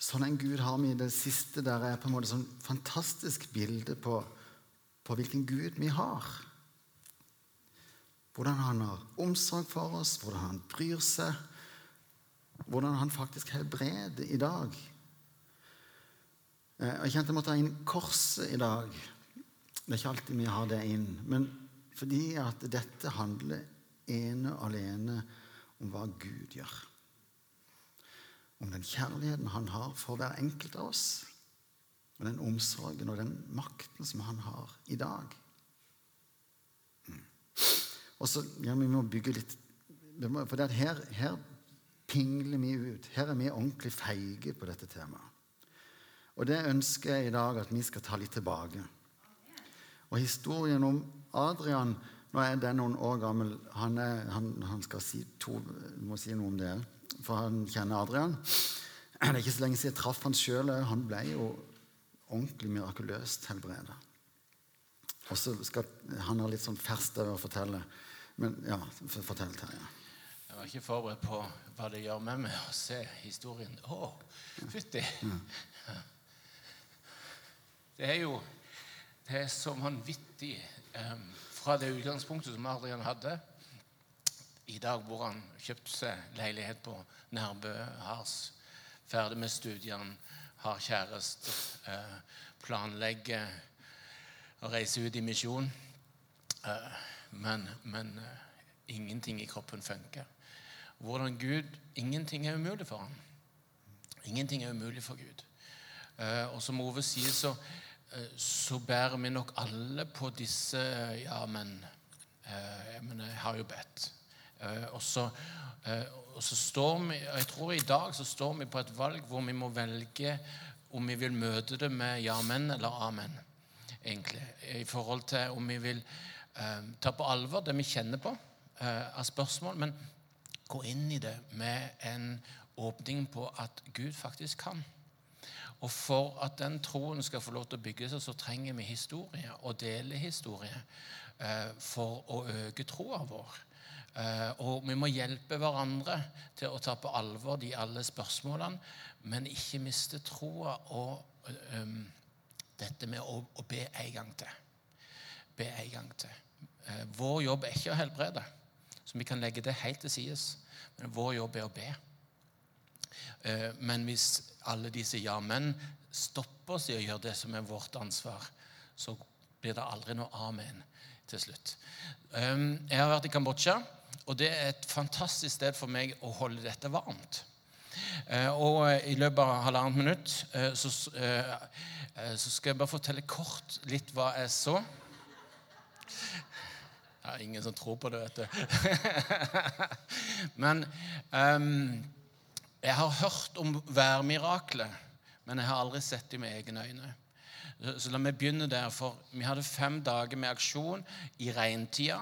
sånn en Gud har vi i det siste, der er på en måte sånn fantastisk bilde på, på hvilken Gud vi har. Hvordan han har omsorg for oss, hvordan han bryr seg. Hvordan han faktisk helbreder i dag. Eh, jeg kjente jeg måtte ha inn korset i dag. Det er ikke alltid vi har det inn. Men fordi at dette handler ene og alene om hva Gud gjør. Om den kjærligheten han har for hver enkelt av oss. Og den omsorgen og den makten som han har i dag. Mm. Og så, ja, Vi må bygge litt For her, her pingler vi ut. Her er vi ordentlig feige på dette temaet. Og det ønsker jeg i dag at vi skal ta litt tilbake. Og historien om Adrian Nå er den noen år gammel. Han, er, han, han skal si to, må si noe om det, for han kjenner Adrian. Det er ikke så lenge siden jeg traff han sjøl. Han ble jo ordentlig mirakuløst helbreda. Og så skal han ha litt sånn ferskt å fortelle. Men ja, fortell, Terje. Jeg var ikke forberedt på hva det gjør med meg å se historien. Å, fytti! Ja. Det er jo det er så vanvittig um, fra det utgangspunktet som Adrian hadde. I dag hvor han kjøpte seg leilighet på Nærbø, har ferdig med studiene, har kjæreste, uh, planlegger å reise ut i misjon. Uh, men, men uh, ingenting i kroppen funker. Hvordan Gud Ingenting er umulig for ham. Ingenting er umulig for Gud. og som Ove sier, så Eh, så bærer vi nok alle på disse Ja, men, eh, men jeg har jo bedt. Eh, og så, og så står vi og Jeg tror i dag så står vi på et valg hvor vi må velge om vi vil møte det med ja, men eller amen. egentlig, I forhold til om vi vil ta på alvor det vi kjenner på av spørsmål, men gå inn i det med en åpning på at Gud faktisk kan. Og for at den troen skal få lov til å bygge seg, så trenger vi historie og dele historie eh, for å øke troa vår. Eh, og vi må hjelpe hverandre til å ta på alvor de alle spørsmålene, men ikke miste troa og um, dette med å, å, be en gang til. Be en gang til. Eh, vår jobb er ikke å helbrede, så vi kan legge det helt til sides. Men vår jobb er å be. Eh, men hvis alle disse ja-men stopper oss i å gjøre det som er vårt ansvar, så blir det aldri noe amen til slutt. Eh, jeg har vært i Kambodsja, og det er et fantastisk sted for meg å holde dette varmt. Eh, og i løpet av halvannet minutt så, så skal jeg bare fortelle kort litt hva jeg så. Det er ingen som tror på det, vet du. Men um, jeg har hørt om værmirakler, men jeg har aldri sett det med egne øyne. Så la meg begynne der, for Vi hadde fem dager med aksjon i regntida.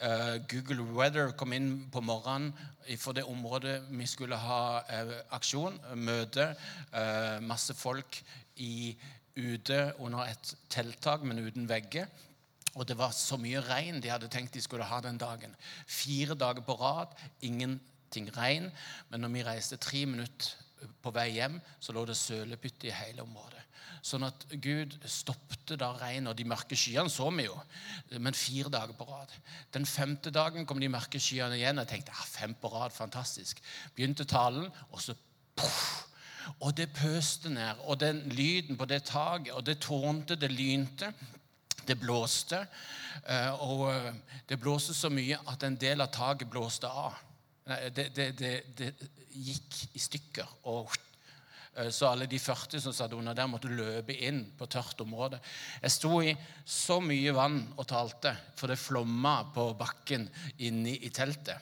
Uh, Google Weather kom inn på morgenen for det området vi skulle ha uh, aksjon, møte. Masse folk i, ute under et telttak, men uten vegger. Og det var så mye regn de hadde tenkt de skulle ha den dagen. Fire dager på rad, ingenting regn. Men når vi reiste tre minutter på vei hjem, så lå det sølepytte i hele området. Sånn at Gud stoppte da regnet. Og de mørke skyene så vi jo, men fire dager på rad. Den femte dagen kom de mørke skyene igjen. og Jeg tenkte ah, fem på rad, fantastisk. Begynte talen, og så poff! Og det pøste ned. Og den lyden på det taket, og det tårnte, det lynte. Det blåste. Eh, og eh, det blåste så mye at en del av taket blåste av. Det, det, det, det, gikk i stykker. og Så alle de 40 som satt under der, måtte løpe inn på tørt område. Jeg sto i så mye vann og talte, for det flomma på bakken inne i teltet.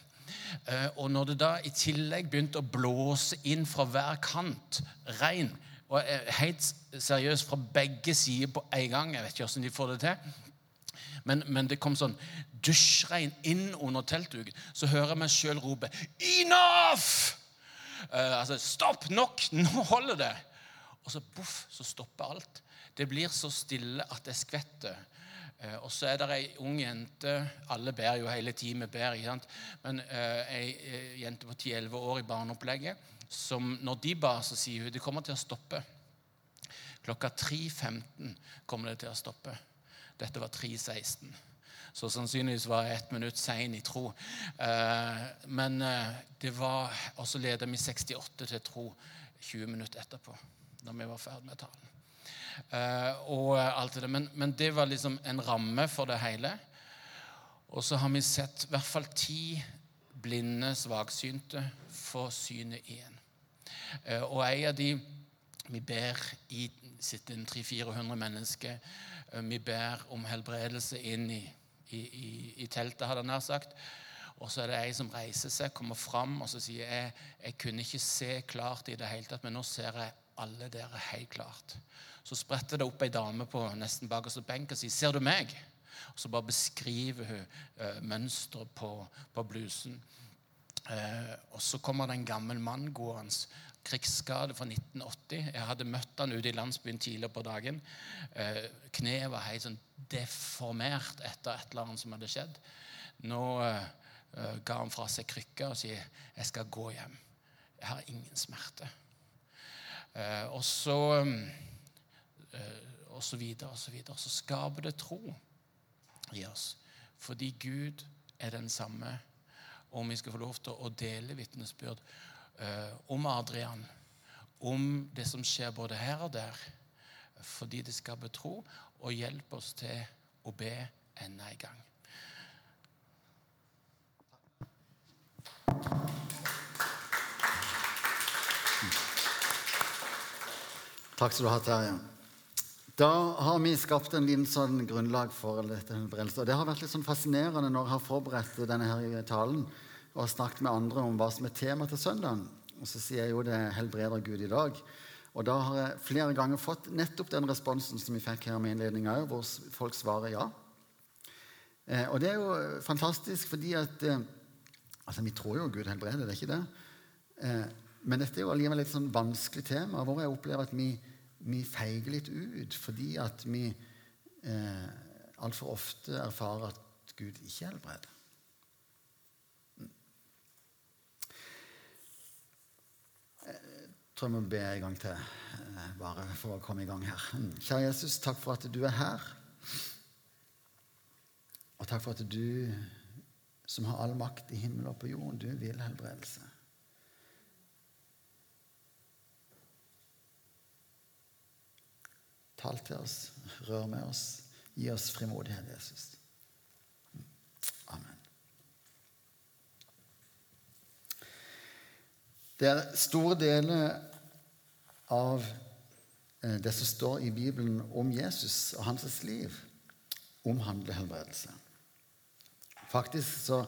Eh, og når det da i tillegg begynte å blåse inn fra hver kant regn, og helt seriøst fra begge sider på en gang Jeg vet ikke hvordan de får det til. Men, men det kom sånn dusjregn inn under teltduken. Så hører jeg meg sjøl rope 'Enough!' Uh, altså, Stopp! Nok! Nå holder det! Og så boff, så stopper alt. Det blir så stille at det skvetter. Uh, og så er det ei ung jente Alle ber jo hele tiden, ber, ikke sant? Men uh, ei jente på 10-11 år i barneopplegget som når de ba, så sier hun det kommer til å stoppe. Klokka 3.15 kommer det til å stoppe. Dette var 3.16. Så sannsynligvis var jeg ett minutt sein i tro. Eh, men eh, det var Og så leda vi 68 til tro 20 minutter etterpå, når vi var ferdig med talen. Eh, og alt det Men, men det var liksom en ramme for det hele. Og så har vi sett i hvert fall ti blinde, svaksynte få synet igjen. Og en av de Vi ber i sitter 300-400 mennesker. Vi ber om helbredelse inn i i, i, i teltet, hadde han nær sagt. Og så er det ei som reiser seg, kommer fram og så sier jeg, jeg kunne ikke se klart i det hele tatt, men nå ser jeg alle dere helt klart. Så spretter det opp ei dame på nesten bakerste benk og sier 'Ser du meg?' Og Så bare beskriver hun eh, mønsteret på, på blusen. Eh, og så kommer det en gammel mann gående krigsskade fra 1980. Jeg hadde møtt han ute i landsbyen tidligere på dagen. Eh, kneet var helt sånn deformert etter et eller annet som hadde skjedd. Nå eh, eh, ga han fra seg krykka og sier 'Jeg skal gå hjem. Jeg har ingen smerte'. Og så og så videre og så videre. Så skaper det tro i oss. Fordi Gud er den samme. Om vi skal få lov til å dele vitnesbyrd Eh, om Adrian, om det som skjer både her og der, fordi det skal betro, og hjelpe oss til å be enda en gang. Takk skal du ha, Terje. Da har vi skapt en liten sånn grunnlag for dette Og Det har vært litt sånn fascinerende når jeg har forberedt denne her talen og har snakket med andre om hva som er tema til søndagen. Og så sier jeg jo det helbreder Gud i dag. Og da har jeg flere ganger fått nettopp den responsen som vi fikk her med innledninga hvor folk svarer ja. Eh, og det er jo fantastisk, fordi at eh, Altså, vi tror jo Gud helbreder, det er ikke det. Eh, men dette er jo allikevel et sånn vanskelig tema, hvor jeg opplever at vi, vi feiger litt ut fordi at vi eh, altfor ofte erfarer at Gud ikke helbreder. Tror jeg må be en gang til, eh, bare for å komme i gang her. Mm. Kjære Jesus, takk for at du er her. Og takk for at du, som har all makt i himmelen og på jorden, du vil helbredelse. Tal til oss, rør med oss, gi oss frimodighet, Jesus. Mm. Amen. Det er store deler av eh, det som står i Bibelen om Jesus og hans liv, omhandler helbredelse. Faktisk så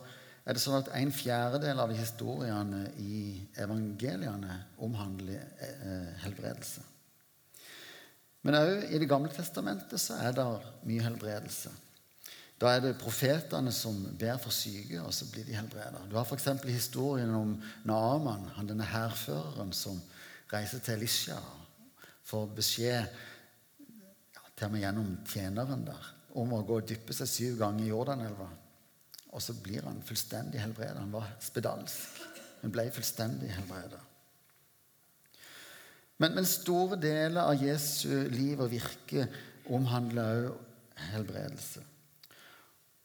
er det sånn at en fjerdedel av historiene i evangeliene omhandler eh, helbredelse. Men òg i Det gamle testamentet så er det mye helbredelse. Da er det profetene som ber for syke, og så blir de helbreda. Du har f.eks. historien om Naaman, han denne hærføreren som reiser til Elisha, får beskjed ja, til og med gjennom tjeneren der, om å gå og dyppe seg syv ganger i Jordanelva. Og så blir han fullstendig helbredet. Han var spedalsk, men ble fullstendig helbredet. Men, men, store deler av Jesu liv og virke omhandler også helbredelse.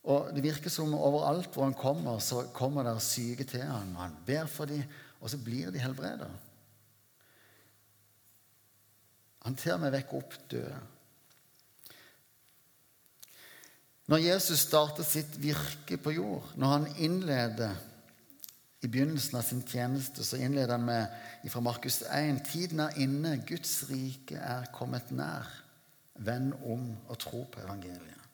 Og Det virker som overalt hvor han kommer, så kommer det syke til ham. Han ber for dem, og så blir de helbredet. Han til og med opp døde. Når Jesus starter sitt virke på jord, når han innleder i begynnelsen av sin tjeneste, så innleder han med fra Markus 1.: Tiden er inne, Guds rike er kommet nær. Vend om og tro på evangeliet.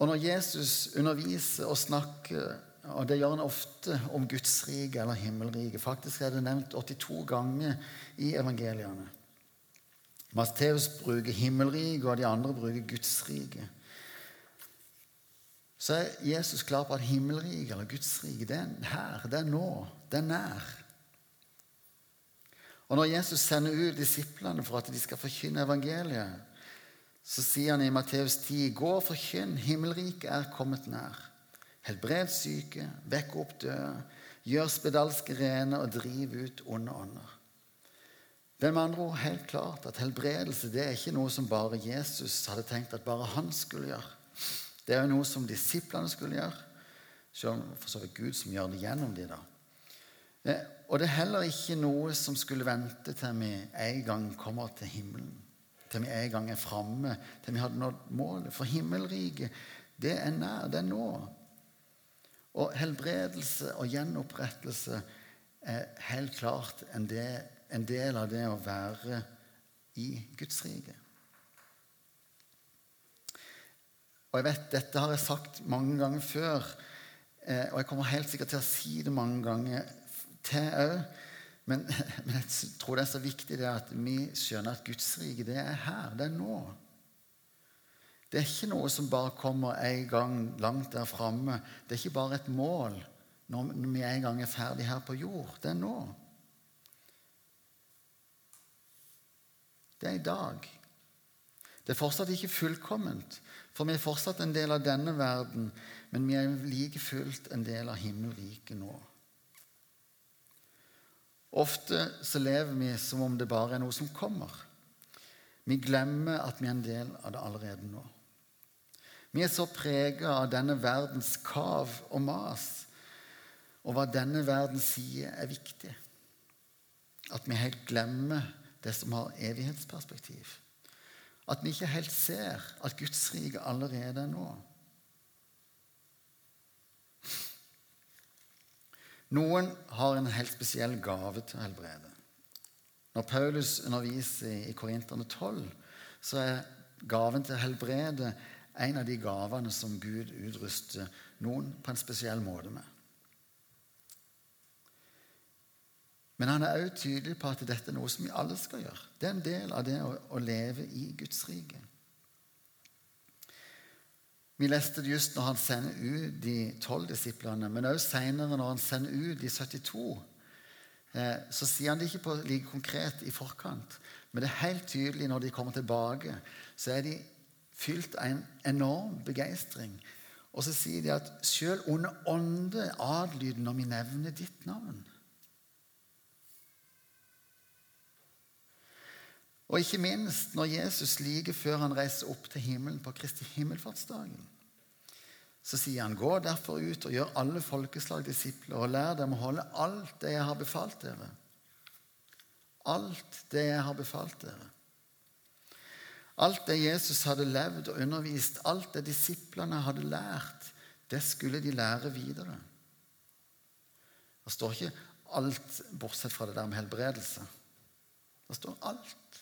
Og når Jesus underviser og snakker og det gjør han ofte om Guds rike eller himmelriket. Faktisk er det nevnt 82 ganger i evangeliene. Matteus bruker himmelriket, og de andre bruker Guds rike. Så er Jesus klar på at himmelriket eller Guds rike, det er her, det er nå, det er nær. Og når Jesus sender ut disiplene for at de skal forkynne evangeliet, så sier han i Matteus 10.: Gå og forkynn, himmelriket er kommet nær. Helbred syke, vekk opp døde, gjør spedalske rene og driv ut onde ånder. Det er med andre ord helt klart at helbredelse det er ikke noe som bare Jesus hadde tenkt at bare han skulle gjøre. Det er jo noe som disiplene skulle gjøre, selv om for så vidt Gud som gjør det gjennom dem. da. Eh, og det er heller ikke noe som skulle vente til vi en gang kommer til himmelen. Til vi en gang er framme, til vi hadde nådd målet. For himmelriket, det er nær. Det er nå. Og helbredelse og gjenopprettelse er helt klart en del en del av det å være i Guds rike. Og jeg vet, Dette har jeg sagt mange ganger før, eh, og jeg kommer helt sikkert til å si det mange ganger til òg. Men, men, jeg tror det er så viktig det at vi skjønner at Guds rike det er her. Det er nå. Det er ikke noe som bare kommer en gang langt der framme. Det er ikke bare et mål når vi en gang er ferdig her på jord. Det er nå. Det er i dag. Det er fortsatt ikke fullkomment, for vi er fortsatt en del av denne verden, men vi er like fullt en del av himmelriket nå. Ofte så lever vi som om det bare er noe som kommer. Vi glemmer at vi er en del av det allerede nå. Vi er så prega av denne verdens kav og mas, og hva denne verden sier, er viktig, at vi helt glemmer det som har evighetsperspektiv. At vi ikke helt ser at Guds rike allerede er nå. Noen har en helt spesiell gave til å helbrede. Når Paulus underviser i Korinterne 12, så er gaven til å helbrede en av de gavene som Gud utruster noen på en spesiell måte med. Men han er også tydelig på at dette er noe som vi alle skal gjøre. Det er en del av det å, leve i Guds rike. Vi leste det just når han sender ut de tolv disiplene, men også senere når han sender ut de 72. Eh, så sier han det ikke på like konkret i forkant, men det er helt tydelig når de kommer tilbake, så er de fylt av en enorm begeistring. Og så sier de at sjøl onde ånde adlyder når vi nevner ditt navn. Og ikke minst når Jesus like før han reiser opp til himmelen på Kristi himmelfartsdagen, så sier han, gå derfor ut og gjør alle folkeslag disipler, og lær dem å holde alt det jeg har befalt dere. Alt det jeg har befalt dere. Alt det Jesus hadde levd og undervist, alt det disiplene hadde lært, det skulle de lære videre. Det står ikke alt bortsett fra det der med helbredelse. Det står alt.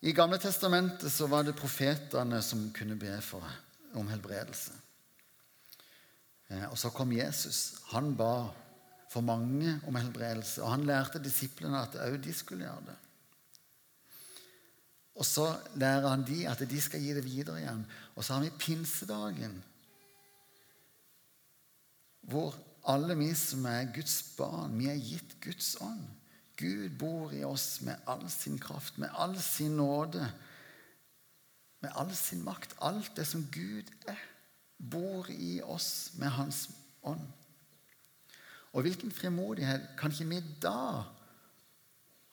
I Gamle testamentet så var det profetene som kunne be for, om helbredelse. Eh, og så kom Jesus. Han ba for mange om helbredelse. Og han lærte disiplene at òg de skulle gjøre det. Og så lærer han de at de skal gi det videre igjen. Og så har vi pinsedagen, hvor alle vi som er Guds barn, vi er gitt Guds ånd. Gud bor i oss med all sin kraft, med all sin nåde, med all sin makt. Alt det som Gud er, bor i oss med Hans ånd. Og hvilken frimodighet kan ikke vi da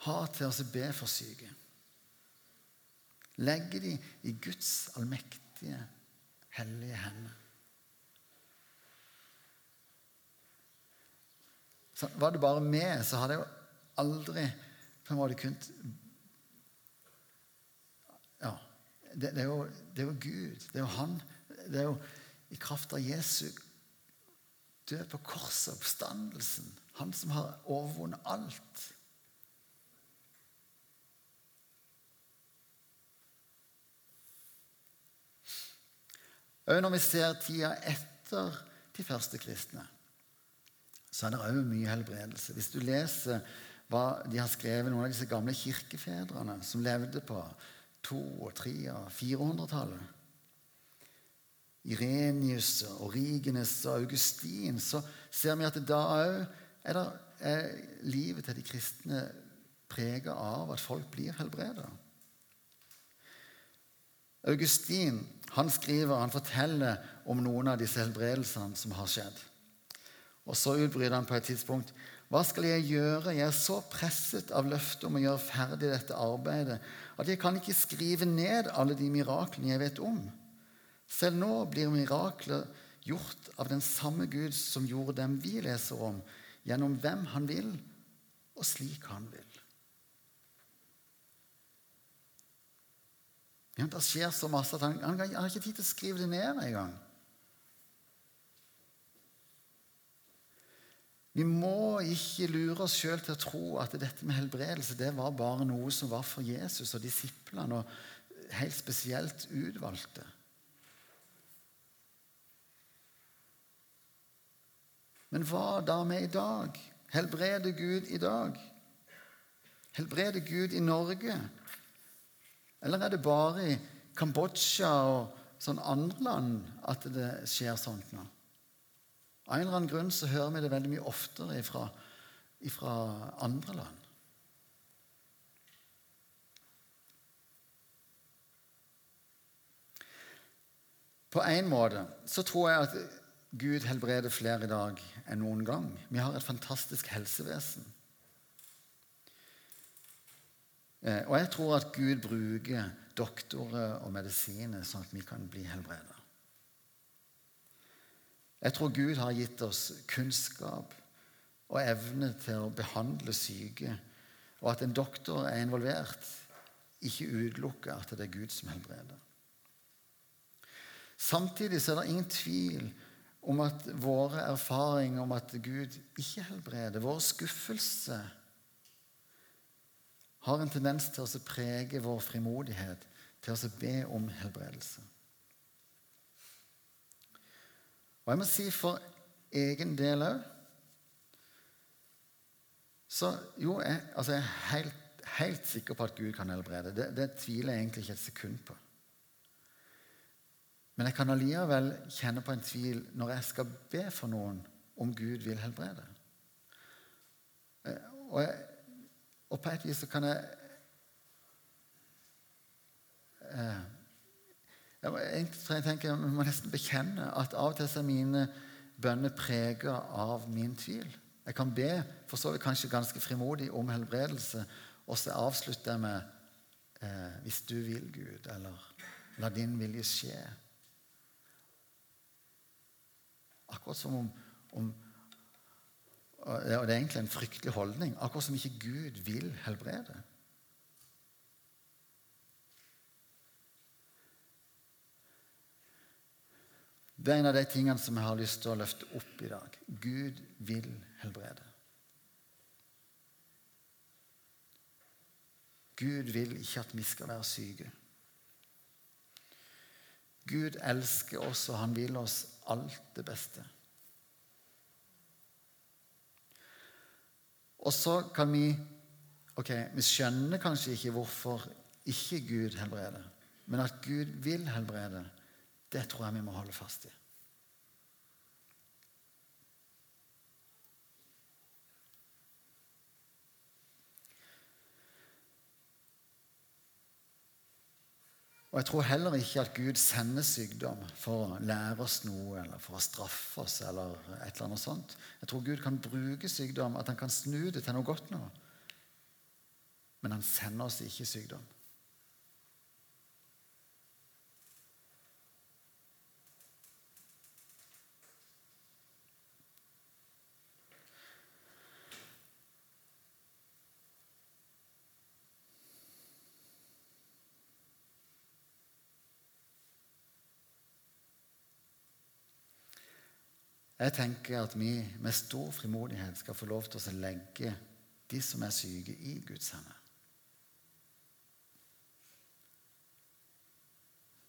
ha til å be for syke? Legge de i Guds allmektige, hellige hender. Så var det bare med, så hadde jeg jo aldri på en måte kunnet Ja. Det, det, er jo, det, er jo, Gud. Det er jo Han. Det er jo i kraft av Jesu død på korset, oppstandelsen. Han som har overvunnet alt. Òg når vi ser tida etter de første kristne, så er det òg mye helbredelse. Hvis du leser hva de har skrevet, noen av disse gamle kirkefedrene som levde på 200-, 300- og 400-tallet. Irenius, Rigenes og Augustin, så ser vi at da òg er, er, livet til de kristne prega av at folk blir helbreda. Augustin han skriver, han forteller om noen av disse helbredelsene som har skjedd. Og Så utbryter han på et tidspunkt hva skal jeg gjøre? Jeg er så presset av løftet om å gjøre ferdig dette arbeidet at jeg kan ikke skrive ned alle de miraklene jeg vet om. Selv nå blir mirakler gjort av den samme Gud som gjorde dem vi leser om, gjennom hvem han vil, og slik han vil. Det skjer så masse at han, han, han har ikke tid til å skrive det ned engang. Vi må ikke lure oss sjøl til å tro at dette med helbredelse det var bare noe som var for Jesus og disiplene, og helt spesielt utvalgte. Men hva da med i dag? Helbreder Gud i dag? Helbreder Gud i Norge? Eller er det bare i Kambodsja og sånn andre land at det skjer sånt nå? Av en eller annen grunn så hører vi det veldig mye oftere fra andre land. På en måte så tror jeg at Gud helbreder flere i dag enn noen gang. Vi har et fantastisk helsevesen. Eh, og jeg tror at Gud bruker doktorer og medisiner sånn at vi kan bli helbreda. Jeg tror Gud har gitt oss kunnskap og evne til å behandle syke, og at en doktor er involvert, ikke utelukker at det er Gud som helbreder. Samtidig er det ingen tvil om at våre erfaringer om at Gud ikke helbreder, vår skuffelse, har en tendens til å prege vår frimodighet til å be om helbredelse. Og jeg må si for egen del òg Så jo, jeg, altså jeg er helt, helt, sikker på at Gud kan helbrede. Det, det tviler jeg egentlig ikke et sekund på. Men jeg kan allikevel kjenne på en tvil når jeg skal be for noen om Gud vil helbrede. Eh, og, jeg, og på et vis så kan jeg eh, jeg, tenker jeg må nesten bekjenne at av og til er mine bønner preget av min tvil. Jeg kan be for så vidt kanskje ganske frimodig om helbredelse, og så avslutter jeg med eh, 'Hvis du vil, Gud', eller 'La din vilje skje'. Akkurat som om, om Og det er egentlig en fryktelig holdning. Akkurat som ikke Gud vil helbrede. Det er en av de tingene som jeg har lyst til å løfte opp i dag. Gud vil helbrede. Gud vil ikke at vi skal være syke. Gud elsker oss, og han vil oss alt det beste. Og så kan vi Ok, vi skjønner kanskje ikke hvorfor ikke Gud helbreder. Men at Gud vil helbrede, det tror jeg vi må holde fast i. Og Jeg tror heller ikke at Gud sender sykdom for å lære oss noe eller for å straffe oss. eller et eller annet sånt. Jeg tror Gud kan bruke sykdom, at han kan snu det til noe godt nå. Men han sender oss ikke sykdom. Jeg tenker at vi med stor frimodighet skal få lov til å legge de som er syke, i Guds hender.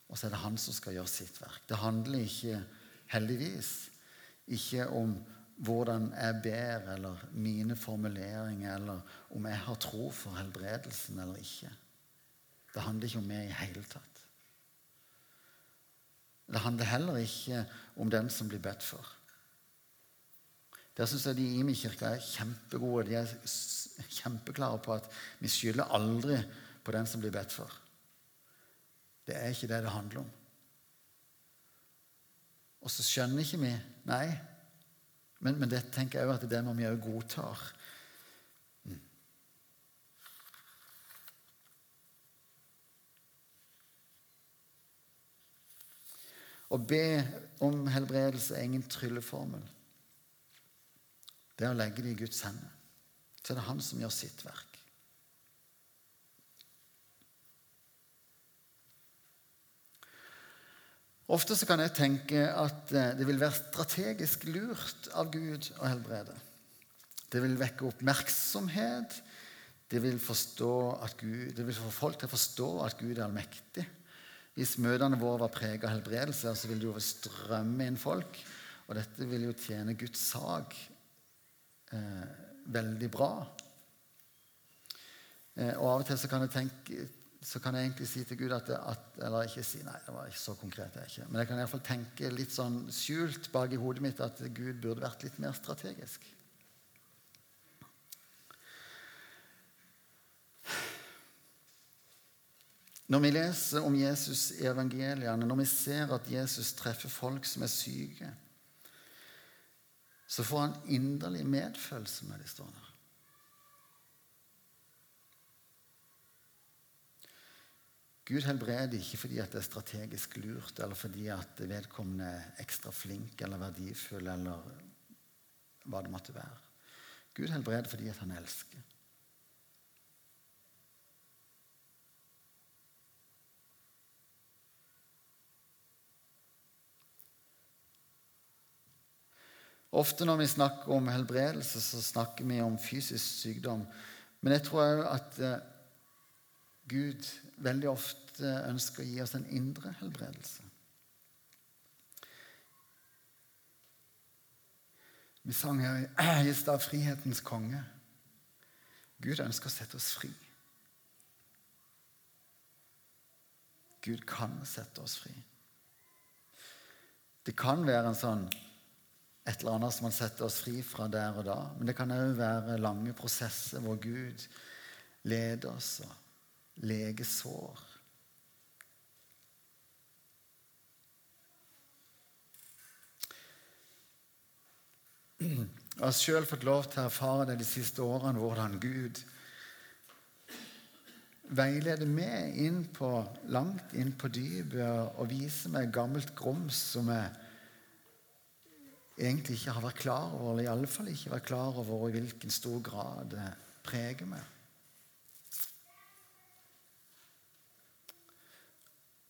Og så er det han som skal gjøre sitt verk. Det handler ikke, heldigvis, ikke om hvordan jeg ber, eller mine formuleringer, eller om jeg har tro for helbredelsen eller ikke. Det handler ikke om meg i hele tatt. Det handler heller ikke om den som blir bedt for. Der syns jeg de i min kirke er kjempegode. De er kjempeklare på at vi skylder aldri på den som blir bedt for. Det er ikke det det handler om. Og så skjønner ikke vi Nei. Men, men det tenker jeg også at det må vi òg godtar. Mm. Å be om helbredelse er ingen trylleformel. Det er å legge det i Guds hender. Så det er Han som gjør sitt verk. Ofte så kan jeg tenke at eh, det vil være strategisk lurt av Gud å helbrede. Det vil vekke oppmerksomhet. Det vil, Gud, det vil, få folk til å forstå at Gud er allmektig. Hvis møtene våre var preget av helbredelse, så vil det jo strømme inn folk. Og dette vil jo tjene Guds sak eh, veldig bra. Eh, og av og til så kan jeg tenke, så kan jeg egentlig si til Gud at, at, Eller ikke si Nei, det var ikke så konkret. Jeg ikke. Men jeg kan iallfall tenke litt sånn skjult bak i hodet mitt at Gud burde vært litt mer strategisk. Når vi leser om Jesus i evangeliene, når vi ser at Jesus treffer folk som er syke, så får han inderlig medfølelse med de stående. Gud helbreder ikke fordi det er strategisk lurt, eller fordi at vedkommende er ekstra flink eller verdifull, eller hva det måtte være. Gud helbreder fordi han elsker. Ofte når vi snakker om helbredelse, så snakker vi om fysisk sykdom. Men jeg tror òg at eh, Gud veldig ofte ønsker å gi oss en indre helbredelse. Vi sang her i stad 'Frihetens konge'. Gud ønsker å sette oss fri. Gud kan sette oss fri. Det kan være en sånn et eller annet som han setter oss fri fra der og da. Men det kan òg være lange prosesser hvor Gud leder oss og leger sår. Jeg har sjøl fått lov til å erfare det de siste årene, hvordan Gud veileder meg inn på, langt inn på dypet og viser meg gammelt grums som jeg egentlig ikke har vært klar over, eller iallfall ikke vært klar over i hvilken stor grad det preger meg.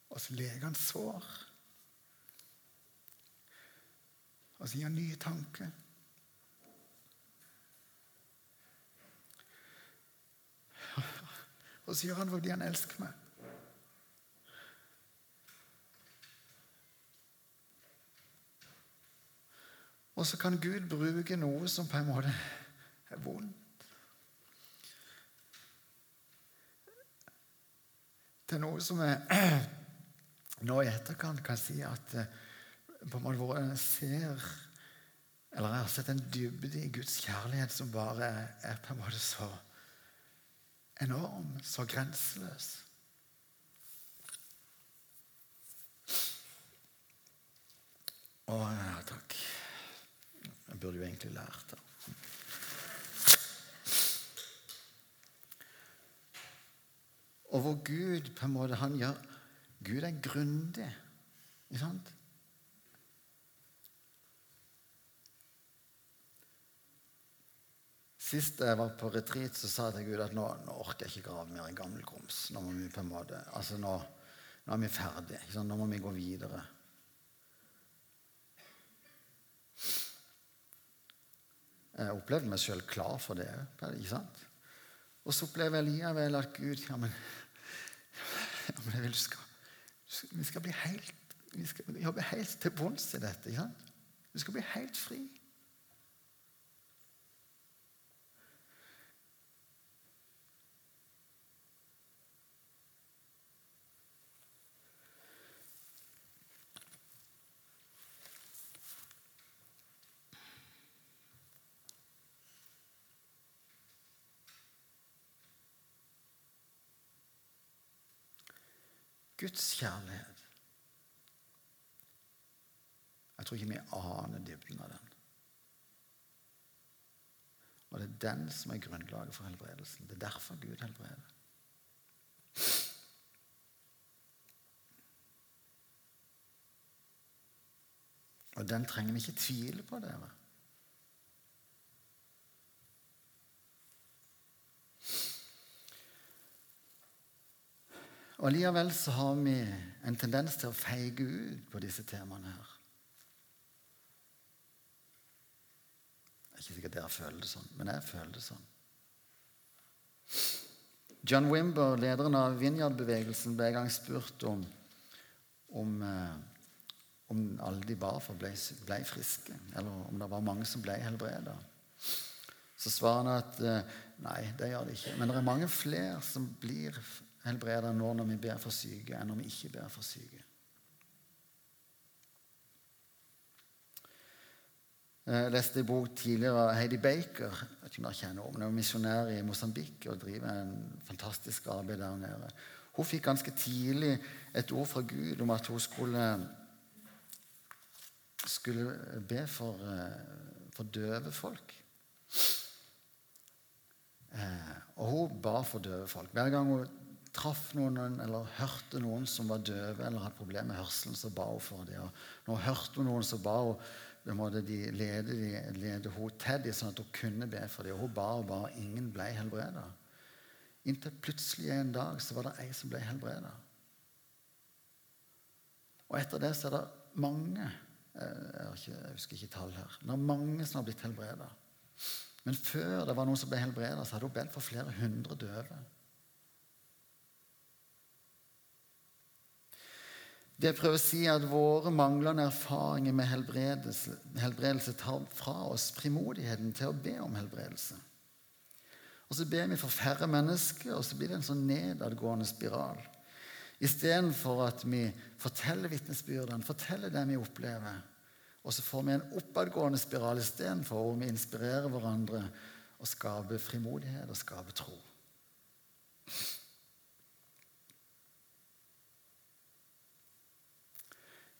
Og så leger han sår. Og så gir han nye tanker. Og så gjør han fordi han elsker meg. Og så kan Gud bruke noe som på en måte er vondt. Til noe som er nå i etterkant kan si at eh, på en måte hvor jeg ser Eller jeg har sett en dybde i Guds kjærlighet som bare er på en måte så enorm, så grenseløs. Å, takk. Jeg burde jo egentlig lært det. Og hvor Gud på en måte han gjør Gud er grundig. Ikke sant? Sist jeg var på retreat, så sa jeg til Gud at nå, nå orker jeg ikke grave mer i gammel grums. Nå må vi på en måte, altså nå, nå er vi ferdige. Nå må vi gå videre. Jeg opplevde meg sjøl klar for det. ikke sant? Og så opplever jeg likevel at Gud ja, men, ja, men jeg vil skal vi skal bli helt, vi skal jobbe helt til bunns i dette. Ikke sant? Vi skal bli helt fri. Guds kjærlighet Jeg tror ikke vi aner dybden av den. Og det er den som er grunnlaget for helbredelsen. Det er derfor Gud helbreder. Og den trenger vi ikke tvile på, dere. Og Allikevel så har vi en tendens til å feige ut på disse temaene her. Det er ikke sikkert dere føler det sånn, men jeg føler det sånn. John Wimber, lederen av Vinjard-bevegelsen, ble en gang spurt om, om, eh, om alle de bar for, ble, ble, friske, eller om det var mange som ble helbreda. Så svarer han at eh, nei, det gjør det ikke. Men det er mange flere som blir helbreda nå når vi ber for syke, enn når vi ikke ber for syke. Jeg leste en bok tidligere av Heidi Baker. Jeg vet ikke om dere kjenner Hun er misjonær i Mosambik og driver en fantastisk arbeid der nede. Hun fikk ganske tidlig et ord fra Gud om at hun skulle, skulle be for, eh, for døve folk. Eh, og hun ba for døve folk. Hver gang hun traff noen eller hørte noen som var døve eller hadde problemer med hørselen, så ba hun for dem. Og når hun hørte noen, så ba hun måtte de lede, de, lede hun til dem, sånn at hun kunne be for dem. Hun ba og ba, og ingen ble helbreda. Inntil plutselig en dag så var det ei som ble helbreda. Og etter det så er det mange eh, jeg, ikke, jeg husker ikke tall her. Det er mange som har blitt helbreda. Men før det var noen som ble helbreda, så hadde hun bedt for flere hundre døve. Det jeg prøver å si, er at våre manglende erfaringer med helbredelse, helbredelse tar fra oss frimodigheten til å be om helbredelse. Og så ber vi for færre mennesker, og så blir det en sånn nedadgående spiral. Istedenfor at vi forteller vitnesbyrdene, forteller det vi opplever. Og så får vi en oppadgående spiral istedenfor, hvor vi inspirerer hverandre og skaper frimodighet og skaper tro.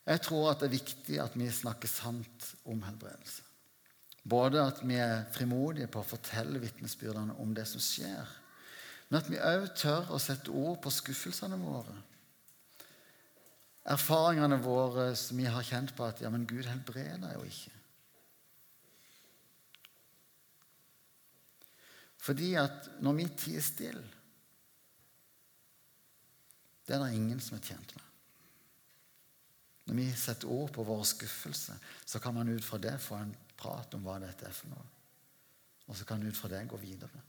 Jeg tror at det er viktig at vi snakker sant om helbredelse. Både at vi er frimodige på å fortelle vitnesbyrdene om det som skjer, men at vi òg tør å sette ord på skuffelsene våre. Erfaringene våre som vi har kjent på at ja, men Gud helbreder jo ikke. Fordi at når vi tier stille, det er det ingen som er tjent med. Når vi setter ord på vår skuffelse, så kan man ut fra det få en prat om hva dette er for noe. Og så kan man ut fra det gå videre.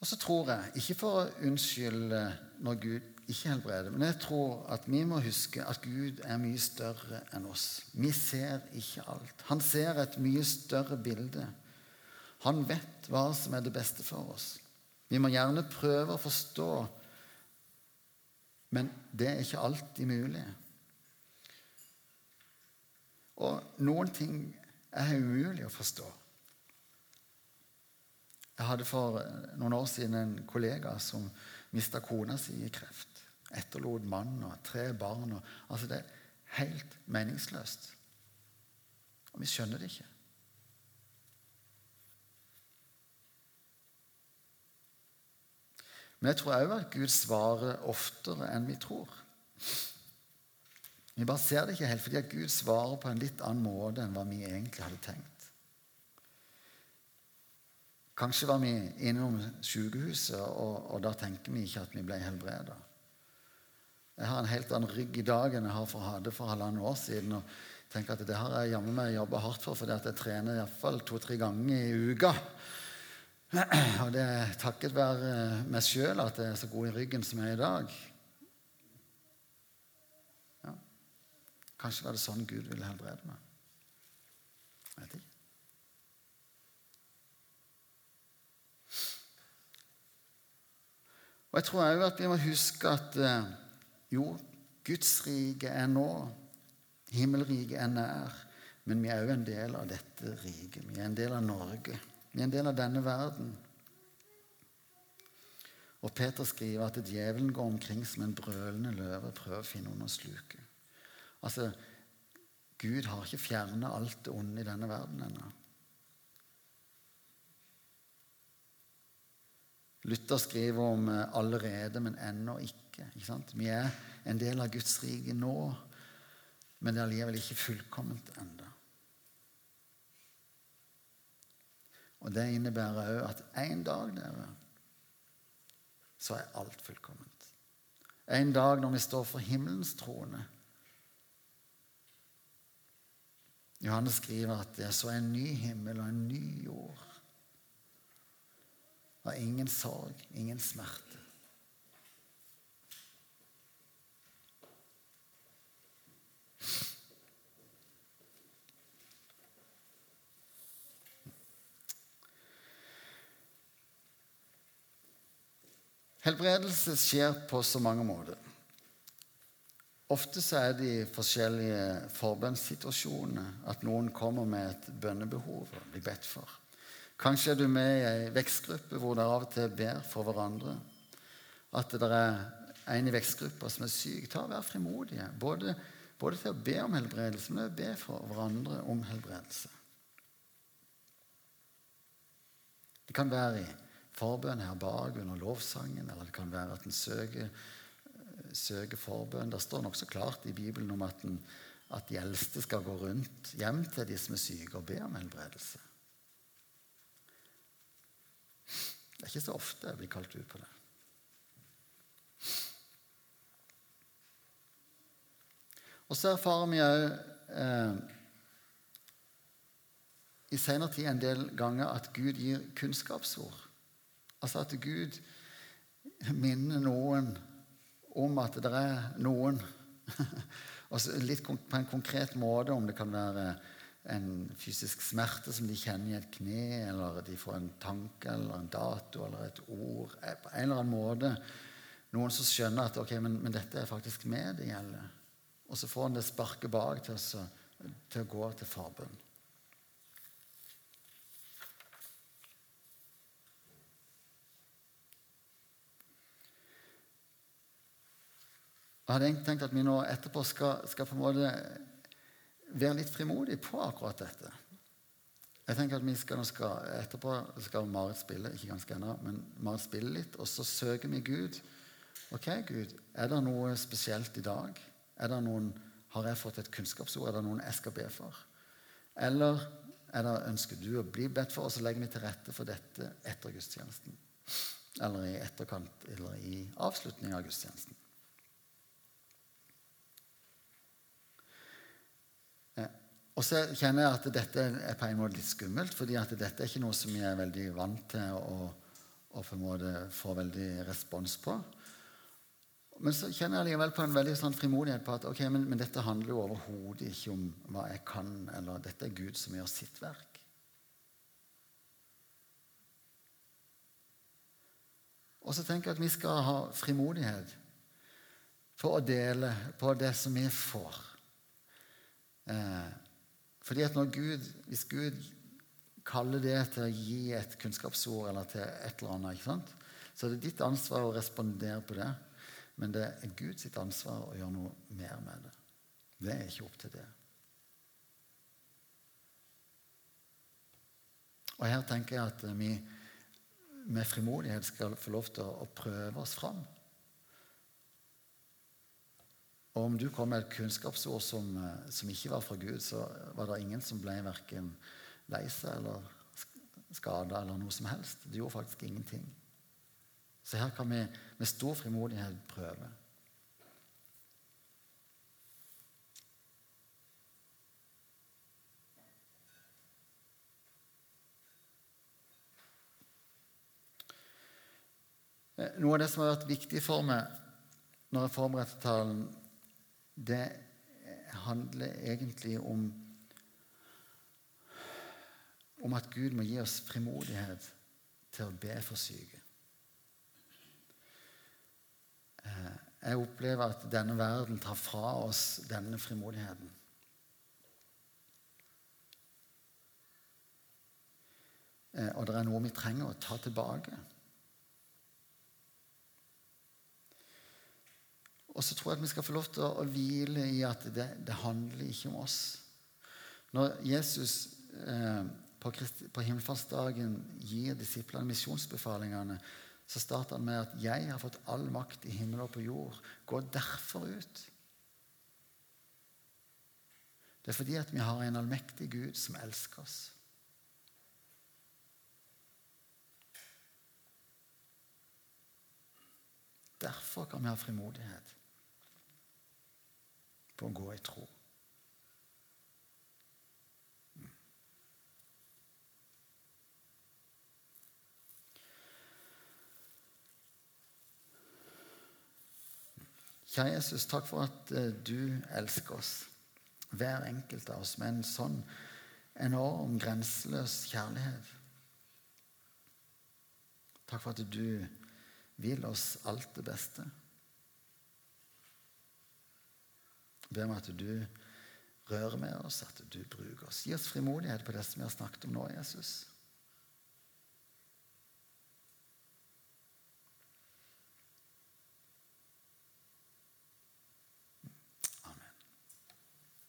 Og så tror jeg, ikke for å unnskylde når Gud ikke helbrede. men jeg tror at vi må huske at Gud er mye større enn oss. Vi ser ikke alt. Han ser et mye større bilde. Han vet hva som er det beste for oss. Vi må gjerne prøve å forstå, men det er ikke alltid mulig. Og noen ting er umulig å forstå. Jeg hadde for noen år siden en kollega som mista kona si i kreft. Etterlot mann og tre barn. Og, altså Det er helt meningsløst. Og vi skjønner det ikke. Men jeg tror òg at Gud svarer oftere enn vi tror. Vi bare ser det ikke helt fordi at Gud svarer på en litt annen måte enn hva vi egentlig hadde tenkt. Kanskje var vi innom sykehuset, og, og da tenker vi ikke at vi ble helbreda. Jeg har en helt annen rygg i dag enn jeg har for, hadde for halvannet år siden. og tenker at Det har jeg jammen meg jobba hardt for, fordi at jeg trener iallfall to-tre ganger i uka. Og det er takket være meg sjøl at jeg er så god i ryggen som jeg er i dag. Ja. Kanskje var det sånn Gud ville helbrede meg. Jeg vet ikke. Og Jeg tror òg at vi må huske at eh, jo, Guds rike er nå. Himmelriket er nær. Men vi er òg en del av dette riket. Vi er en del av Norge. Vi er en del av denne verden. Og Peter skriver at djevelen går omkring som en brølende løve og prøver å finne noen å sluke. Altså, Gud har ikke fjernet alt det onde i denne verden ennå. Luther skriver om eh, 'allerede, men ennå ikke'. Ikke Vi er en del av Guds rike nå, men det er allikevel ikke fullkomment ennå. Og Det innebærer òg at en dag dere, så er alt fullkomment. En dag når vi står for himmelens trone Johannes skriver at det så en ny himmel og en ny jord. Og ingen sorg, ingen smerte. Helbredelse skjer på så mange måter. Ofte så er det i forskjellige forbønnssituasjoner at noen kommer med et bønnebehov og blir bedt for. Kanskje er du med i ei vekstgruppe hvor dere av og til ber for hverandre. At det er en i vekstgruppa som er syk. Ta og Vær frimodige. Både, både til å be om helbredelse, men også be for hverandre om helbredelse. Det kan være i forbønn her bak under lovsangen, eller det kan være at en søker, eh, søker forbønn. Det står nokså klart i Bibelen om at, en, at, de eldste skal gå rundt hjem til de som er syke, og be om helbredelse. Det er ikke så ofte jeg blir kalt ut på det. Og så erfarer vi òg eh, i senere tid en del ganger at Gud gir kunnskapsord. Altså at Gud minner noen om at det er noen altså Litt på en konkret måte, om det kan være en fysisk smerte som de kjenner i et kne, eller de får en tanke eller en dato eller et ord eh, På en eller annen måte noen som skjønner at ok, men, men dette er faktisk meg det gjelder. Og så får en det sparket bak til, til å gå til forbønn. Jeg hadde egentlig tenkt at vi nå etterpå skal, skal på en måte være litt frimodige på akkurat dette. Jeg tenker at vi skal, skal Etterpå skal Marit spille, ikke ganske ennå, men Marit spille litt, og så søker vi Gud. Ok, Gud, er det noe spesielt i dag? Er det noen, Har jeg fått et kunnskapsord? Er det noen jeg skal be for? Eller er det, ønsker du å bli bedt for, og så legger vi til rette for dette etter gudstjenesten? Eller i etterkant, eller i avslutningen av gudstjenesten? Og så kjenner jeg at dette er på en måte litt skummelt, fordi at dette er ikke noe som jeg er veldig vant til å, å på en måte få veldig respons på. Men så kjenner jeg likevel på en veldig sånn frimodighet på at ok, men, men dette handler jo overhodet ikke om hva jeg kan, eller dette er Gud som gjør sitt verk. Og så tenker jeg at vi skal ha frimodighet for å dele på det som vi får. Eh, fordi at når Gud, Hvis Gud kaller det til å gi et kunnskapsord eller til et eller annet, så er det ditt ansvar å respondere på det. Men det er Guds ansvar å gjøre noe mer med det. Det er ikke opp til det. Og her tenker jeg at vi med frimodighet skal få lov til å prøve oss fram. Og om du kom med et kunnskapsord som, eh, som, ikke var fra Gud, så var det ingen som ble verken lei seg eller skada eller noe som helst. Det gjorde faktisk ingenting. Så her kan vi med stor frimodighet prøve. Eh, noe av det som har vært viktig for meg når jeg forberedte talen, det handler egentlig om om at Gud må gi oss frimodighet til å be for syke. Eh, jeg opplever at denne verden tar fra oss denne frimodigheten. Eh, og det er noe vi trenger å ta tilbake. Og så tror jeg at vi skal få lov til å, hvile i at det, det handler ikke om oss. Når Jesus eh, på, på himmelfartsdagen gir disiplene misjonsbefalingene, så starter han med at 'jeg har fått all makt i himmel og på jord'. Gå derfor ut. Det er fordi at vi har en allmektig Gud som elsker oss. Derfor kan vi ha frimodighet på å gå i tro. Kjære Jesus, takk for at eh, du elsker oss, hver enkelt av oss, med en sånn enorm, grenseløs kjærlighet. Takk for at du vil oss alt det beste. Ber om at du rører med oss, at du bruker oss. Gi oss frimodighet på det som vi har snakket om nå, Jesus.